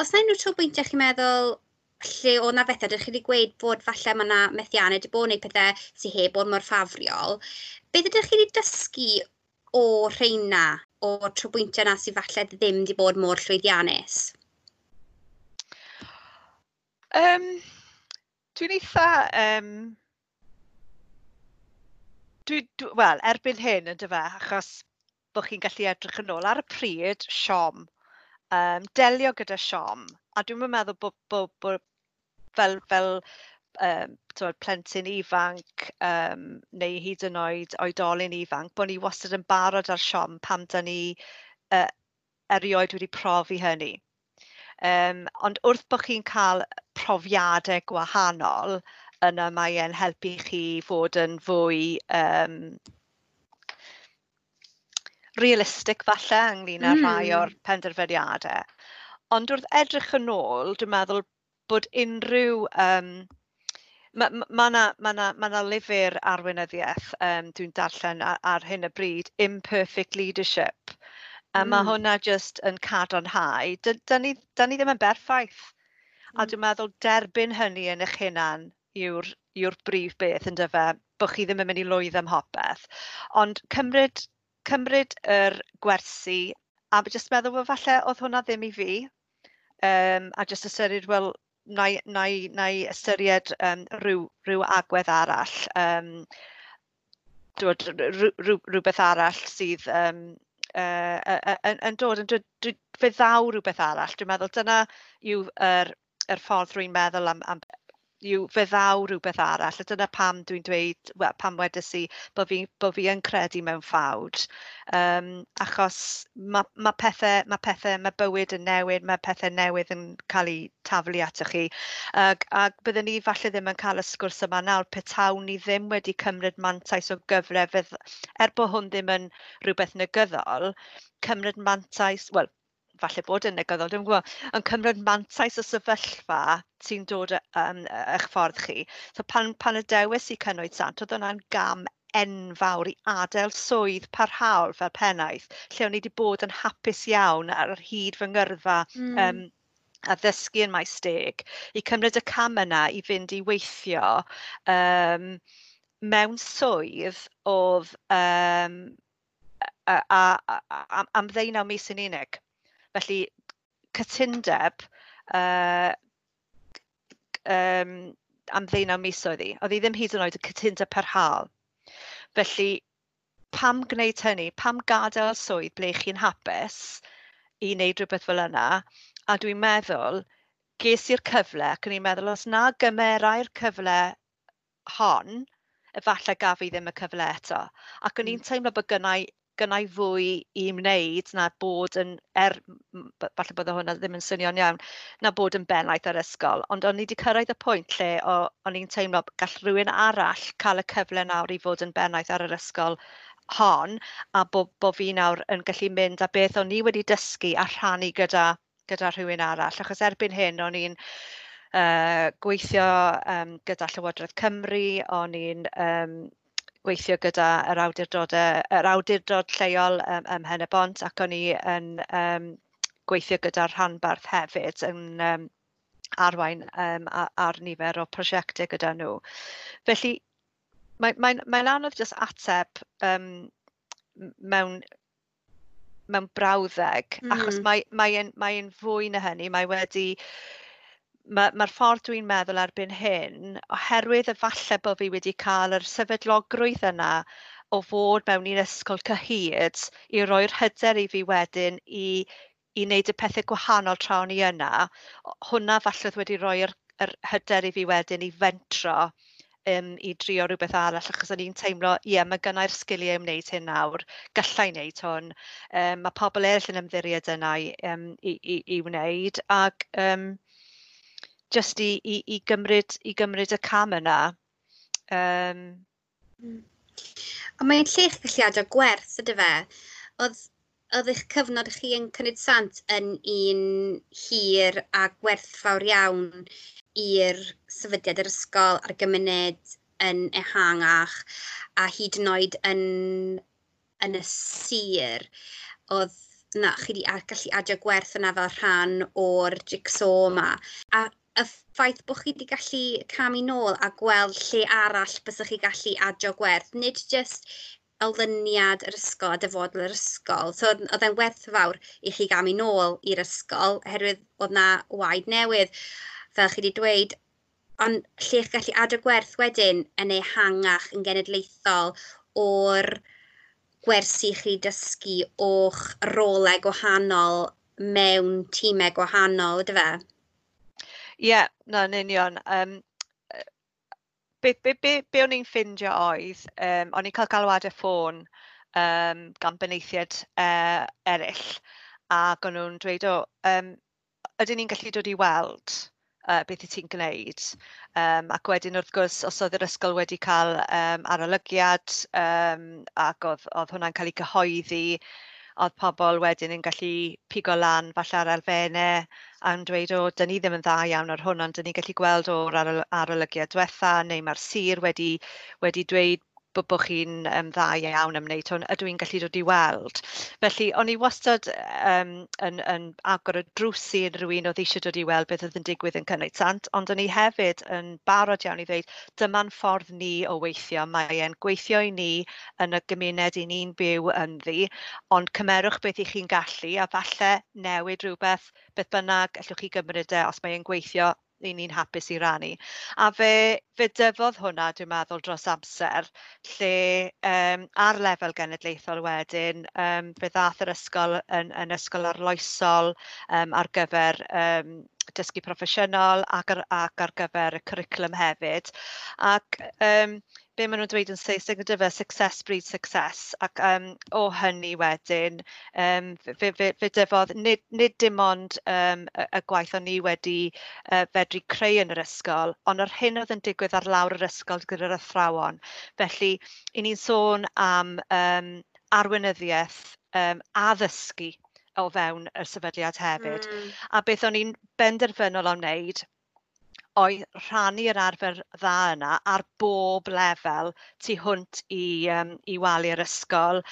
[SPEAKER 2] Os na unrhyw tro trwbwyntiau chi'n meddwl lle o na bethau, dych chi wedi gweud bod falle mae yna methiannau wedi bod wneud pethau sy'n heb bod mor ffafriol, beth ydych chi wedi dysgu o rheina, o trwbwyntiau yna sy'n falle ddim wedi bod mor llwyddiannus?
[SPEAKER 1] Um, dwi'n eitha um, dwi, dwi, wel, erbyn hyn yndyfe, achos bod chi'n gallu edrych yn ôl ar y pryd, siom, um, delio gyda siom, a dwi'n meddwl bod, bod, bod fel, fel um, tywed, plentyn ifanc um, neu hyd yn oed oedolyn ifanc, bod ni wastad yn barod ar siom pam da ni uh, erioed wedi profi hynny. Um, ond wrth bod chi'n cael profiadau gwahanol, yna mae e'n helpu chi fod yn fwy um, realistig falle ynglyn â mm. rhai o'r penderfyniadau. Ond wrth edrych yn ôl, dwi'n meddwl bod unrhyw... Um, Mae yna ma, ma, ma, na, ma na lyfr arweinyddiaeth um, dwi'n darllen ar, ar hyn y bryd, Imperfect Leadership. A mm. mae hwnna jyst yn cadarnhau. Da, da, ni, da ni ddim yn berffaith. Mm. A hmm. dwi'n meddwl derbyn hynny yn eich hunan yw'r yw'r brif beth yn dyfa, bod chi ddim yn mynd i lwydd am hopeth. Ond cymryd cymryd yr gwersi a jyst meddwl, wel falle oedd hwnna ddim i fi. um, a jyst ystyried, wel, na i, na i, na i ystyried um, rhyw, rhyw agwedd arall. Um, dod, rhyw, rhywbeth arall sydd um, uh, yn, yn dod yn dod, fe ddaw rhywbeth arall. Dwi'n meddwl dyna yw'r er, er ffordd rwy'n meddwl am, am yw fe ddaw rhywbeth arall a dyna pam dwi'n dweud, well, pam wedys i bod fi, bod fi yn credu mewn ffawd. Um, achos mae ma pethau, ma pethau, mae bywyd yn newid, mae pethau newydd yn cael eu taflu atoch chi. Ac, ac byddwn ni falle ddim yn cael y sgwrs yma nawr petawn ni ddim wedi cymryd mantais o gyfle, er bod hwn ddim yn rhywbeth negyddol, cymryd mantais, wel, falle bod yn negyddol, dwi'n gwybod, yn cymryd mantais o sefyllfa sy'n dod um, eich ffordd chi. So pan, pan y dewis i cynnwyd sant, oedd hwnna'n gam enfawr i adael swydd parhaol fel pennaeth, lle o'n i wedi bod yn hapus iawn ar hyd fy ngyrfa mm. um, addysgu yn maes deg, i cymryd y cam yna i fynd i weithio um, mewn swydd oedd um, a, a, a, am ddeunaw mis yn unig. Felly cytundeb uh, um, am ddeunaw mis oedd hi. Oedd hi ddim hyd yn oed y cytundeb parhaol. Felly pam gwneud hynny? Pam gadael swydd ble chi'n hapus i wneud rhywbeth fel yna? A dwi'n meddwl, ges i'r cyfle ac o'n i'n meddwl os na gymerau'r cyfle hon, efallai gaf i ddim y cyfle eto. Ac o'n i'n hmm. teimlo bod gynnau gynnau fwy i wneud na bod yn, er, falle bod hwnna ddim yn swnio'n iawn, na bod yn bennaeth ar ysgol. Ond o'n i wedi cyrraedd y pwynt lle o, o'n i'n teimlo gall rhywun arall cael y cyfle nawr i fod yn bennaeth ar yr ysgol hon a bod bo fi nawr yn gallu mynd a beth o'n i wedi dysgu a rhannu gyda, gyda rhywun arall. Achos erbyn hyn o'n i'n uh, gweithio um, gyda Llywodraeth Cymru, o'n i'n um, gweithio gyda yr awdurdodau, yr awdurdod lleol ym, ym Mhen y Bont ac o'n i yn um, gweithio gyda'r rhanbarth hefyd yn um, arwain um, ar nifer o prosiectau gyda nhw. Felly mae'n mae, mae anodd jyst ateb um, mewn mewn brawddeg, mm. achos mae'n mae mae, fwy na hynny, mae wedi ma' ffordd dwi'n meddwl erbyn hyn, oherwydd y falle bod fi wedi cael yr sefydlogrwydd yna o fod mewn un ysgol cyhyd i roi'r hyder i fi wedyn i i wneud y pethau gwahanol tra o'n i yna, hwnna falle wedi roi'r yr hyder i fi wedyn i fentro um, i drio rhywbeth arall, achos o'n i'n teimlo, ie, mae gynnau'r sgiliau i wneud hyn nawr, gallai wneud hwn. Um, mae pobl eraill yn ymddiried yna i, um, i, i, i wneud, ac um, jyst i, i, i, gymryd, i gymryd y cam yna. Um,
[SPEAKER 2] Ond mae'n lle'ch galliadau gwerth, ydy fe? Oedd, oedd eich cyfnod chi yn cynnig sant yn un hir a gwerthfawr iawn i'r sefydliad yr ysgol a'r gymuned yn ehangach a hyd yn oed yn, yn y sir oedd na, chi wedi gallu adio gwerth yna fel rhan o'r jigsaw yma. A y ffaith bod chi wedi gallu camu nôl a gweld lle arall bysych chi gallu adio gwerth, nid jyst elyniad yr ysgol a dyfodol yr ysgol. So oedd e'n werthfawr i chi gamu nôl i'r ysgol, oherwydd oedd na waid newydd, fel chi wedi dweud, ond lle eich gallu adio gwerth wedyn yn ehangach yn genedlaethol o'r gwersi chi dysgu o'ch rolau gwahanol mewn tîmau gwahanol, ydy fe?
[SPEAKER 1] Ie, yeah, na'n union. Um, be be be be o'n i'n ffindio oedd um, o'n i'n cael galwadau ffôn um, gan benaethiaid uh, e, eraill ac o'n nhw'n dweud "o um, ydyn ni'n gallu dod i weld uh, beth wyt ti'n gwneud?" Um, ac wedyn wrth gwrs os oedd yr ysgol wedi cael um, arolygiad um, ac oedd oedd hwnna'n cael ei gyhoeddi Oedd pobl wedyn yn gallu pigo lan falle ar elfennau a'n dweud "o, dyn ni ddim yn dda iawn ar hwn, ond dyn ni gallu gweld o'r aroly- arolygiad diwetha" neu mae'r sir wedi wedi dweud..." bod bo' chi'n um, dda iawn am wneud hwn, ydw i'n gallu dod i weld? Felly o'n i wastad um, yn yn agor y drws i rhywun oedd eisiau dod i weld beth oedd yn digwydd yn Cynnoedd Sant, ond o'n i hefyd yn barod iawn i ddweud dyma'n ffordd ni o weithio, mae e'n gweithio i ni yn y gymuned i ni'n byw ynddi, ond cymerwch beth i chi'n gallu a falle newid rhywbeth beth bynnag allwch chi gymryd e os mae e'n gweithio 'yn ni'n hapus i rannu. A fe fe dyfodd hwnna dwi'n meddwl dros amser lle um, ar lefel genedlaethol wedyn um, fe ddath yr ysgol yn yn ysgol arloesol um, ar gyfer um, dysgu proffesiynol ac ar ac ar gyfer y cwricwlwm hefyd ac um, be maen nhw'n dweud yn Saesneg yndyfe, success breeds success. Ac um, o hynny wedyn, um, fe, fe, fe dyfodd nid, nid dim ond um, y, y gwaith o'n i wedi uh, fedru creu yn yr ysgol, ond yr hyn oedd yn digwydd ar lawr yr ysgol gyda'r athrawon. Felly, i ni'n sôn am um, arweinyddiaeth um, addysgu o fewn y sefydliad hefyd. Mm. A beth o'n i'n benderfynol o'n wneud oedd rhannu'r arfer dda yna ar bob lefel tu hwnt i, um, i waliau'r ysgol.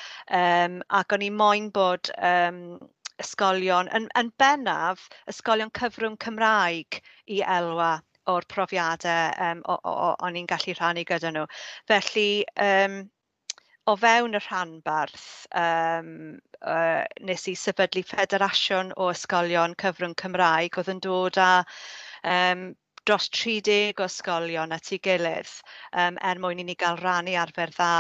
[SPEAKER 1] Um, ac o'n i moyn bod um, ysgolion, yn, yn bennaf ysgolion cyfrwng Cymraeg i elwa o'r profiadau um, o'n i'n gallu rhannu gyda nhw. Felly, um, o fewn y rhanbarth, um, uh, nes i sefydlu Federasiwn o ysgolion cyfrwng Cymraeg oedd yn dod â um, dros tri deg o ysgolion at ei gilydd um, er mwyn i ni gael rannu arfer dda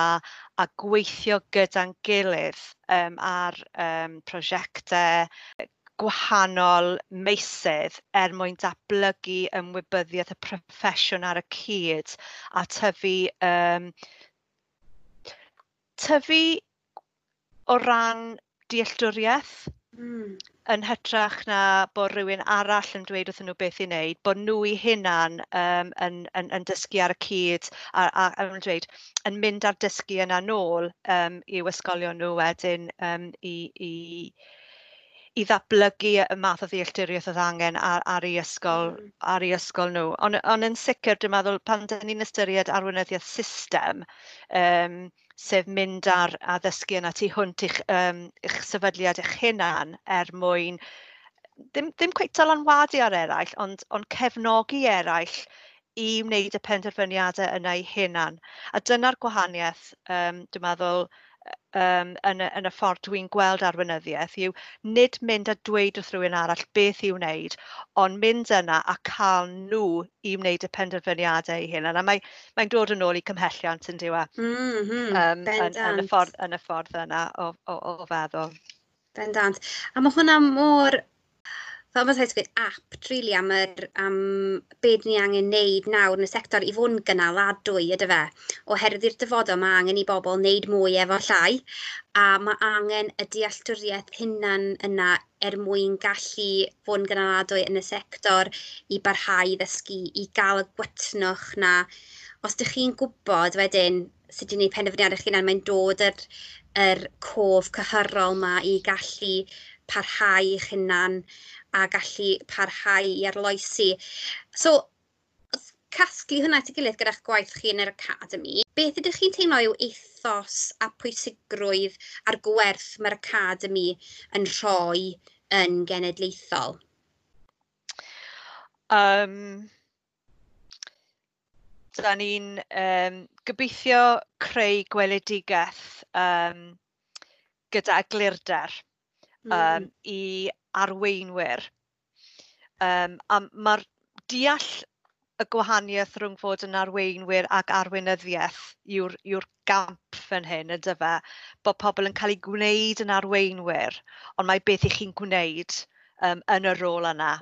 [SPEAKER 1] a gweithio gyda'n gilydd um, ar um, prosiectau gwahanol meysydd er mwyn datblygu ymwybyddiaeth y proffesiwn ar y cyd a tyfu um, tyfu o ran dealltwriaeth Hmm. Yn hytrach na bod rhywun arall yn dweud wrthyn nhw beth i wneud, bod nhw i hunan um, yn yn yn dysgu ar y cyd a a a yn, dweud, yn mynd ar dysgu yna nôl um, i'w ysgolion nhw wedyn um, i i i ddatblygu y math o ddealltwriaeth oedd angen ar ar ei ysgol... mm. ...ar ei ysgol nhw. Ond on yn sicr dwi'n meddwl pan dyn ni'n ystyried arweinyddiaeth system um, sef mynd ar addysgu yna tu hwnt i'ch, um, i'ch sefydliad eich hunan er mwyn ddim, ddim cweith dylanwadu ar eraill, ond, ond cefnogi eraill i wneud y penderfyniadau yna eu hunan. A dyna'r gwahaniaeth, um, dwi'n meddwl, um, yn y yn y ffordd dwi'n gweld arweinyddiaeth yw nid mynd a dweud wrth rhywun arall beth i'w wneud ond mynd yna a cael nhw i wneud y penderfyniadau i hyn. a mae'n mae dod yn ôl i cymhelliant yn diwa e? mm -hmm. um. Yn, yn y ffordd yn y ffordd yna o o o feddwl.
[SPEAKER 2] Bendant a mae hwnna mor fel mae'n rhaid apt rili really, am, yr, am beth ni angen wneud nawr yn y sector i fod yn gynaladwy ydy fe. Oherwydd i'r dyfodol mae angen i bobl wneud mwy efo llai a mae angen y dealltwriaeth hynna'n yna er mwyn gallu fod yn gynaladwy yn y sector i barhau i ddysgu, i gael y gwytnwch na. Os ydych chi'n gwybod wedyn sut i wneud eich hunan, mae'n dod yr, yr cof cyhyrol yma i gallu parhau eich hunan a gallu parhau i arloesi. So, casglu hwnna at ei gilydd gyda'ch gwaith chi yn yr academi, beth ydych chi'n teimlo yw ethos a pwysigrwydd a'r gwerth mae'r academi yn rhoi yn genedlaethol? Um,
[SPEAKER 1] da ni'n um, gobeithio creu gweledigaeth um, gyda eglurder um, mm. i arweinwyr. Um, a mae'r deall y gwahaniaeth rhwng fod yn arweinwyr ac arweinyddiaeth yw'r yw gamp fan hyn, y dyfa, Bod pobl yn cael ei gwneud yn arweinwyr, ond mae beth i chi'n gwneud um, yn y rôl yna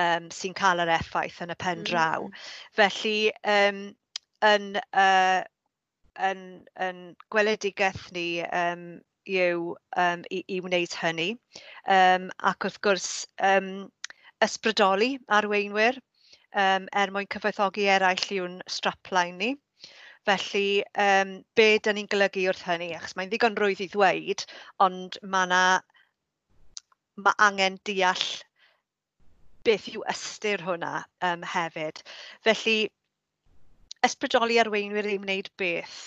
[SPEAKER 1] um, sy'n cael yr effaith yn y pen hmm. draw. Mm. Felly, um, yn, uh, yn, yn gweledigaeth ni, um, yw um, i i wneud hynny Um, ac wrth gwrs um, ysbrydoli arweinwyr um, er mwyn cyfoethogi eraill yw'n strapline ni. Felly um, be dyn ni'n golygu wrth hynny, achos mae'n ddigon rwydd i ddweud, ond mae yna ma' angen deall beth yw ystyr hwnna um, hefyd. Felly ysbrydoli arweinwyr i wneud beth?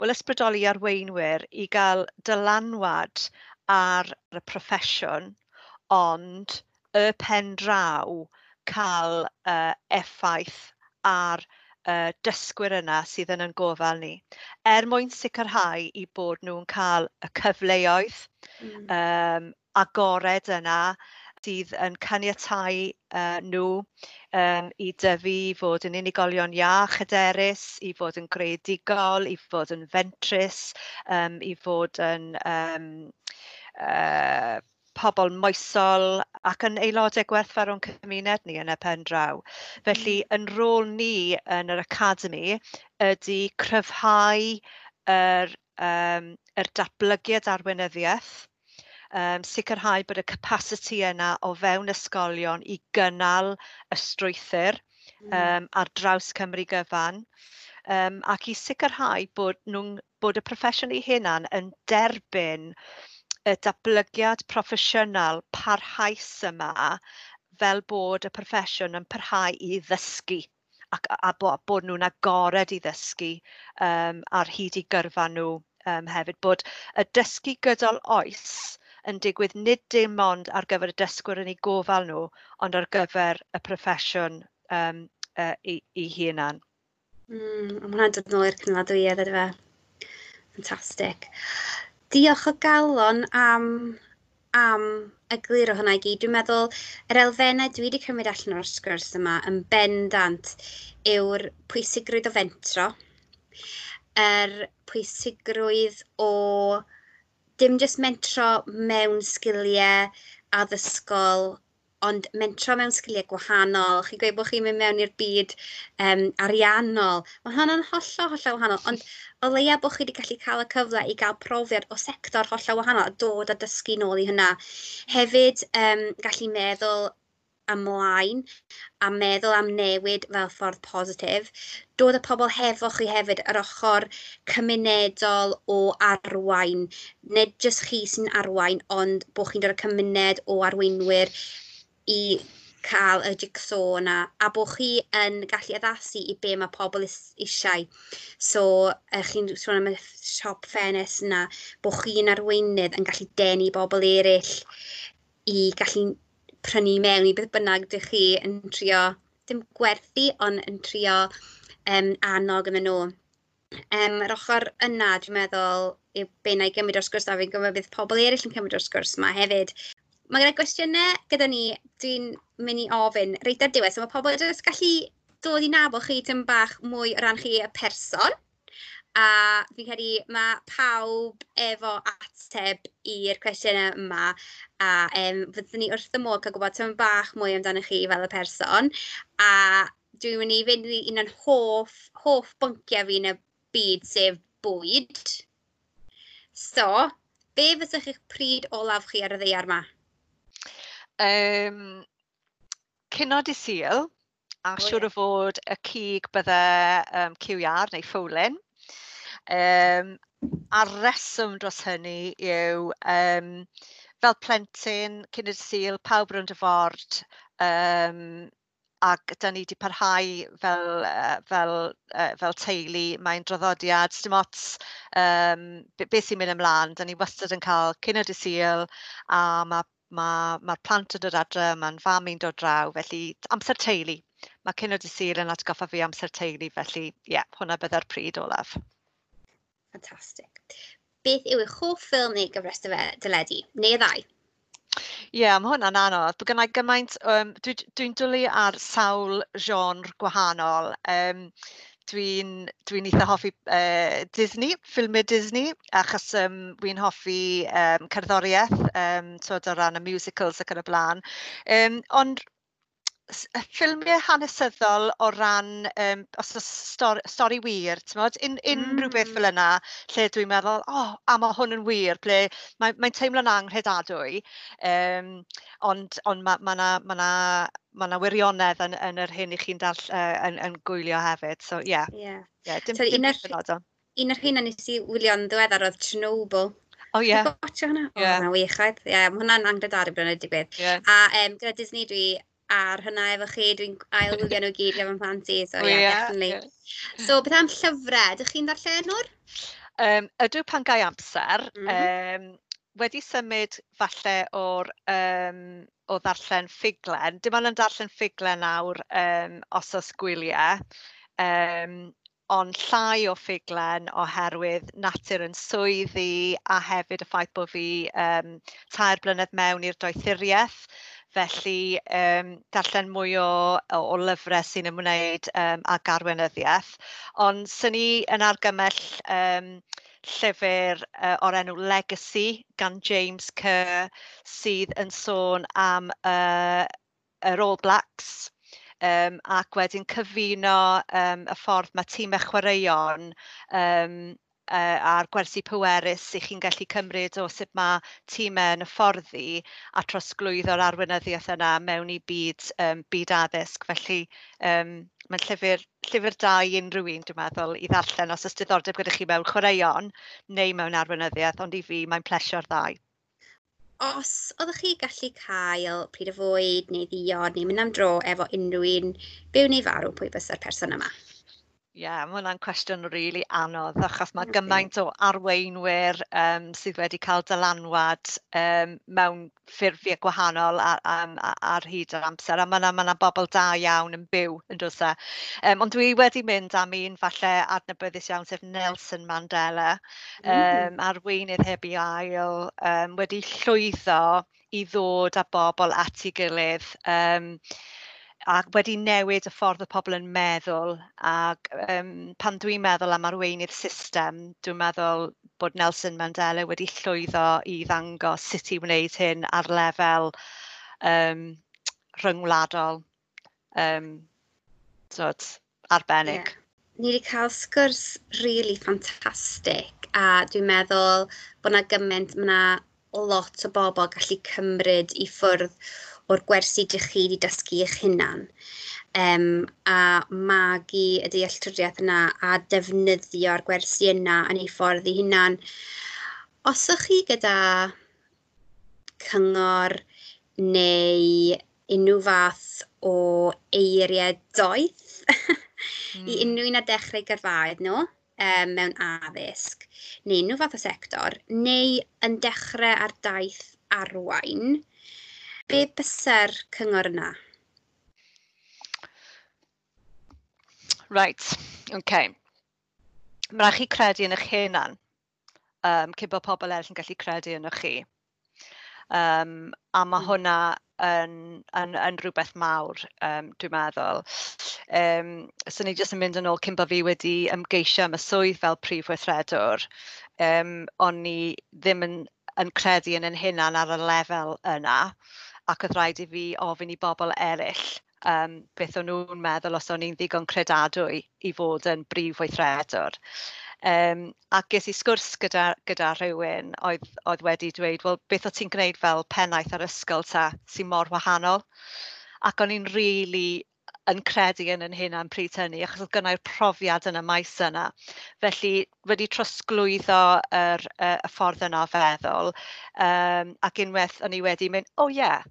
[SPEAKER 1] wel ysbrydoli arweinwyr i gael dylanwad ar y proffesiwn, ond y pen draw cael uh, effaith ar y dysgwyr yna sydd yn yn gofal ni, er mwyn sicrhau i bod nhw'n cael y cyfleoedd... Mm. um, agored yna sydd yn caniatau uh, nhw um, i dyfu i fod yn unigolion iach hyderus, i fod yn greadigol, i fod yn fentrus, um, i fod yn um, uh, pobl moesol ac yn aelodau gwerthfawro'n cymuned ni yn y pen draw. Felly, hmm. yn rôl ni yn yr academi ydy cryfhau yr, um, yr datblygiad arweinyddiaeth, um, sicrhau bod y capacity yna o fewn ysgolion i gynnal y strwythyr um, hmm. ar draws Cymru gyfan um, ac i sicrhau bod, nhw'n, bod y proffesiwn ei hunan yn derbyn y datblygiad proffesiynol parhaus yma fel bod y proffesiwn yn parhau i ddysgu ac a, a bod nhw'n agored i ddysgu um, ar hyd i gyrfa nhw um, hefyd. Bod y dysgu gydol oes yn digwydd nid dim ond ar gyfer y dysgwyr yn ei gofal nhw, ond ar gyfer y proffesiwn um, uh, i, i hunan.
[SPEAKER 2] Mm, Mae hwnna'n dod yn ôl i'r cynladwyedd ydy fe? Fantastic. Diolch o galon am, am y glir o hwnna i gyd. Dwi'n meddwl, yr elfennau dwi wedi cymryd allan o'r sgwrs yma yn bendant yw'r pwysigrwydd o fentro, yr pwysigrwydd o dim jyst mentro mewn sgiliau addysgol, ond mentro mewn sgiliau gwahanol. Chi'n gweud bod chi'n mynd mewn i'r byd um, ariannol. Mae hwnna'n hollol, hollol wahanol. Ond o leia bod chi wedi gallu cael y cyfle i gael profiad o sector hollol wahanol a dod a dysgu nôl i hynna. Hefyd, um, gallu meddwl ymlaen a meddwl am newid fel ffordd positif. Dod y pobl hefo chi hefyd yr ochr cymunedol o arwain. Nid jyst chi sy'n arwain, ond bod chi'n dod y cymuned o arweinwyr i cael y jigsaw yna a bod chi yn gallu addasu i be mae pobl is, eisiau. So, uh, chi'n sôn am y siop ffenes yna, bod chi'n arweinydd yn gallu denu bobl eraill i gallu prynu mewn i beth bynnag dych chi yn trio, dim gwerthu, ond yn trio um, annog yn nhw. Um, yr ochr yna, dwi'n meddwl, yw be na i gymryd o'r sgwrs a fi'n gwybod bydd pobl eraill yn cymryd o'r sgwrs yma hefyd. Mae gyda gwestiynau gyda ni, dwi'n mynd i ofyn reit ar diwedd, so mae pobl jyst gallu dod i nabod chi tym bach mwy o ran chi y person, A fi'n credu mae pawb efo ateb i'r cwestiynau yma, a um, fyddwn ni wrth y modd cael gwybod tipyn bach mwy amdano chi fel y person. A dwi'n mynd i fynd i un o'n hoff, hoff bynciau fi yn y byd, sef bwyd. So, be fysych eich pryd olaf chi ar y ddeiar yma?
[SPEAKER 1] Um, cynod i Sul, a oh, siŵr o fod y cig bydde um, cywiar neu ffowlin. Um, a'r reswm dros hynny yw um, fel plentyn cyn y Sul pawb rownd y ford yym ac 'da ni wedi parhau fel yy fel yy fel teulu, mae'n droddodiad, dim ots um, beth sy'n mynd ymlaen, 'da ni wastad yn cael cyn y dydd a a ma' ma' plant yn dod adre, mae'n fam i'n dod draw, felly amser teulu. Mae cyn y dydd yn atgoffa fi amser teulu, felly ie, yeah, hwnna bydde'r pryd olaf.
[SPEAKER 2] Ffantastig. Beth yw eich hoff ffilm neu gyfres dyfe- deledu, neu y ddau?
[SPEAKER 1] Ie, yeah, mae hwnna'n anodd. Bydd gennau gymaint, um, dwi'n dwi, dwlu ar sawl genre gwahanol. Um, dwi'n dwi eitha hoffi uh, Disney, ffilmiau Disney, achos um, dwi'n hoffi um, cerddoriaeth, um, tod o ran y musicals ac yn y blaen. Um, ond ffilmiau hanesyddol o ran, um, os oes stori, stori wir, timod, un, unrhyw mm. beth fel yna, lle dwi'n meddwl, o, oh, a mae hwn yn wir, ble mae'n mae teimlo'n anghredadwy, um, ond, ond ma' ma' 'na, ma' 'na, ma' 'na wirionedd yn, yn yr hyn i chi'n dall uh, yn, yn gwylio hefyd, so ie. Yeah. Yeah. Yeah, dim, so, dim un o'r- beth yn.
[SPEAKER 2] Un o'r rheina nes i wylio'n ddiweddar oedd Chernobyl.
[SPEAKER 1] O ie, Dwi'n
[SPEAKER 2] gotio hwnna. Ie. O, yeah. hwnna'n wych oedd. Ie, ma' hwnna'n angredadwy bod hwnna digwydd. Yeah. A um, gyda Disney dwi ar hynna efo chi. Dwi'n ailwylio nhw gyd efo'n plant i, so yeah, yeah, definitely. Yeah. So, beth am llyfrau? ydych chi'n darllenwr?
[SPEAKER 1] Um, ydw pan gai amser, mm -hmm. um, wedi symud falle o'r um, o ddarllen ffuglen. Dim ond yn darllen ffuglen nawr um, os oes gwyliau, um, ond llai o ffuglen oherwydd natur yn swyddi a hefyd y ffaith bod fi um, tair blynedd mewn i'r doethuriaeth. Felly um, darllen mwy o o o lyfrau sy'n ymwneud um, ag arweinyddiaeth. Ond sy'n ni yn argymell um, llyfr uh, o'r enw Legacy gan James Kerr sydd yn sôn am uh, yr All Blacks um, ac wedyn cyfuno um, y ffordd ma' timau chwaraeon um, uh, a'r gwersi pwerus 'y chi'n gallu cymryd o sut mae tîmau yn hyfforddi a trosglwyddo'r arweinyddiaeth yna mewn i byd um, byd addysg. Felly um, mae'n llyfr llyfr da i unrhyw un dwi'n meddwl i ddarllen os ys diddordeb gyda chi mewn chwaraeon neu mewn arweinyddiaeth, ond i fi mae'n plesio'r ddau.
[SPEAKER 2] Os oeddech chi gallu cael pryd y fwyd neu ddiod neu mynd am dro efo unrhyw un, byw neu farw, pwy bysa'r person yma?
[SPEAKER 1] Ie, yeah, mae hwnna'n cwestiwn rili anodd, achos mae gymaint o arweinwyr um, sydd wedi cael dylanwad um, mewn ffurfiau gwahanol ar, ar, ar hyd yr amser, a mae yna, ma bobl da iawn yn byw yn dod e. Um, ond dwi wedi mynd am un falle adnabyddus iawn sef Nelson Mandela, um, mm arweinydd heb i ail, um, wedi llwyddo i ddod â bobl at ei gilydd. Um, ac wedi newid y ffordd y pobl yn meddwl. Ac um, pan dwi'n meddwl am arweinydd system, dwi'n meddwl bod Nelson Mandela wedi llwyddo i ddangos sut i wneud hyn ar lefel um, rhyngwladol. Um, so, arbennig. Yeah.
[SPEAKER 2] Ni wedi cael sgwrs really ffantastig a dwi'n meddwl bod yna gymaint, mae yna lot o bobl gallu cymryd i ffwrdd o'r gwersi ydych chi wedi dysgu eich hunan um, a magu y dealltwriaeth yna a defnyddio'r gwersi yna yn ei ffordd ei hunan. Os ych chi gyda cyngor neu unrhyw fath o eiriau doeth mm. i hmm. unrhyw un a dechrau gyrfaoedd nhw um, mewn addysg neu unrhyw fath o sector, neu yn dechrau ar daith arwain, be bysa'r cyngor yna?
[SPEAKER 1] Right, okay. Mae rhaid chi credu yn eich hunan um, cyn bod pobl eraill yn gallu credu yn chi. Um, a mae hmm. hwnna yn, yn, yn rhywbeth mawr, um, dwi'n meddwl. Um, so ni jyst yn mynd yn ôl cyn bod fi wedi ymgeisio am y swydd fel prif weithredwr, um, ond ni ddim yn, yn credu yn yn hunan ar y lefel yna ac oedd rhaid i fi ofyn i bobl eraill um, beth o'n nhw'n meddwl os o'n i'n ddigon credadwy i fod yn brif weithredwr. Um, ac ges i sgwrs gyda, gyda rhywun oedd, oedd wedi dweud, wel, beth o ti'n gwneud fel pennaeth ar ysgol ta sy'n mor wahanol? Ac o'n i'n rili really yn credu yn yn hyn am pryd hynny, achos oedd gynnau'r profiad yn y maes yna. Felly, wedi trosglwyddo yr, y, y ffordd yna feddwl, um, ac unwaith o'n i wedi mynd, o oh, ie, yeah,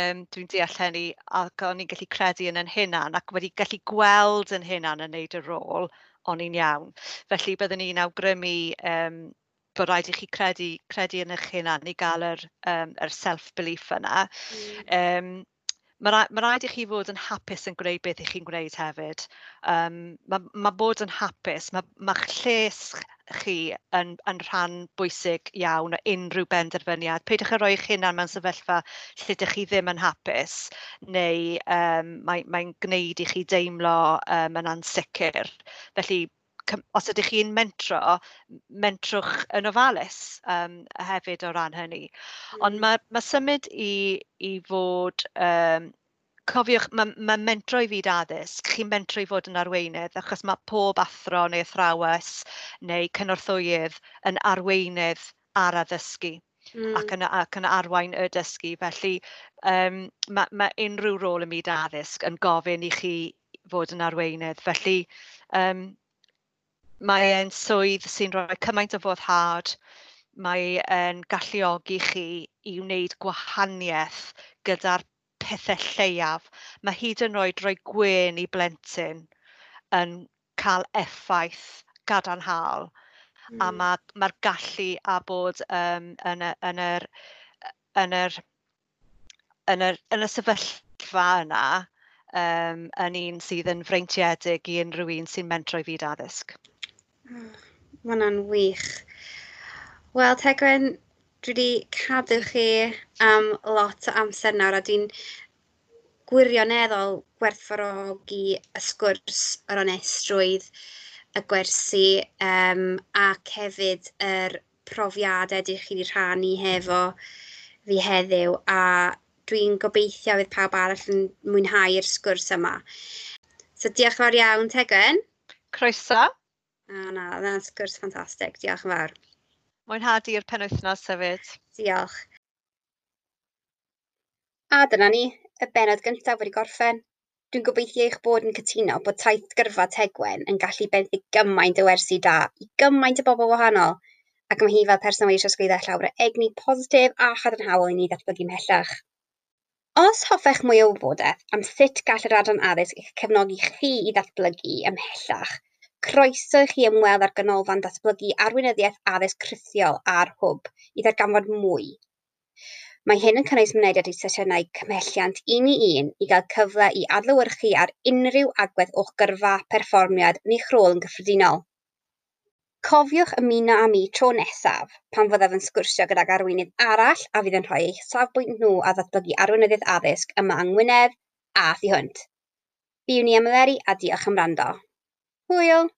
[SPEAKER 1] um, dwi'n deall hynny, ac o'n i'n gallu credu yn 'yn hunan ac wedi gallu gweld 'yn hunan yn neud y rôl, o'n i'n iawn. Felly byddwn i'n awgrymu um, bod rhaid i chi credu credu yn eich hunan i gael yr um, yr self-belief yna. um ma' rai- ma' rhaid i chi fod yn hapus yn gwneud beth 'y chi'n gwneud hefyd. Um, mae ma' bod yn hapus, ma' ma'ch lles chi yn, yn rhan bwysig iawn o unrhyw benderfyniad. Peidiwch â rhoi eich hunan mewn sefyllfa lle ydych chi ddim yn hapus neu um, mae'n mae gwneud i chi deimlo um, yn ansicr. Felly, os ydych chi'n mentro, mentrwch yn ofalus um, hefyd o ran hynny. Mm. Ond hmm. mae mae symud i, i fod um, Cofiwch ma' mentro i fyd addysg, chi'n mentro i fod yn arweinydd, achos mae pob athro neu athrawes neu cynorthwydd yn arweinydd ar addysgu... mm. ...ac yn ac yn arwain y dysgu. Felly um, mae ma' unrhyw rôl y myd addysg yn gofyn i chi fod yn arweinydd. Felly um, mae e'n swydd sy'n rhoi cymaint o foddhad, mae e'n galluogi chi i wneud gwahaniaeth gyda'r pethau lleiaf, mae hyd yn oed rhoi gwen i blentyn yn cael effaith gadarnhaol. Mm. A mae'r ma gallu a bod um, yn, y, yn, yr, yn, yr, yn, yr, yn y sefyllfa yna um, yn un sydd yn freintiedig i unrhyw un sy'n mentroi fyd addysg.
[SPEAKER 2] Ah, mae hwnna'n wych. Wel, Tegwen, dwi wedi cadw chi am lot o amser nawr a dwi'n gwirioneddol gwerthfawrogi y sgwrs yr onestrwydd, y gwersi um, ac hefyd yr profiadau ydych chi wedi rhannu hefo fi heddiw a dwi'n gobeithio fydd pawb arall yn mwynhau'r sgwrs yma. So diolch yn fawr iawn Tegwen.
[SPEAKER 1] Croeso.
[SPEAKER 2] O na, oedd hwnna'n sgwrs ffantastig, diolch yn fawr
[SPEAKER 1] mwynhad i'r penwythnos hefyd.
[SPEAKER 2] Diolch. A dyna ni, y benod gyntaf wedi gorffen. Dwi'n gobeithio eich bod yn cytuno bod taith gyrfa Tegwen yn gallu benthu gymaint o wersi da i gymaint o bobl wahanol, ac mae hi fel person wedi trosglwyddo llawer o egni positif a chadarnhaol i ni ddatblygu mhellach. Os hoffech mwy o wybodaeth am sut gall yr adran addysg eich cefnogi chi i ddatblygu ymhellach, Croeso i chi ymweld â'r Ganolfan Datblygu Arweinyddiaeth Addysg Rhithiol a'r hwb i ddarganfod mwy. Mae hyn yn cynnwys mynediad i sesiynau cymhelliant un i un i gael cyfle i adlywyrchu ar unrhyw agwedd o'ch gyrfa, perfformiad neu chrôl yn gyffredinol. Cofiwch ymuno â mi tro nesaf pan fyddaf yn sgwrsio gydag arweinydd arall a fydd yn rhoi eich safbwynt nhw a ddatblygu arweinyddiaeth addysg yma yng Ngwynedd a thu hwnt. Byw ni am a diolch am rando. Julio.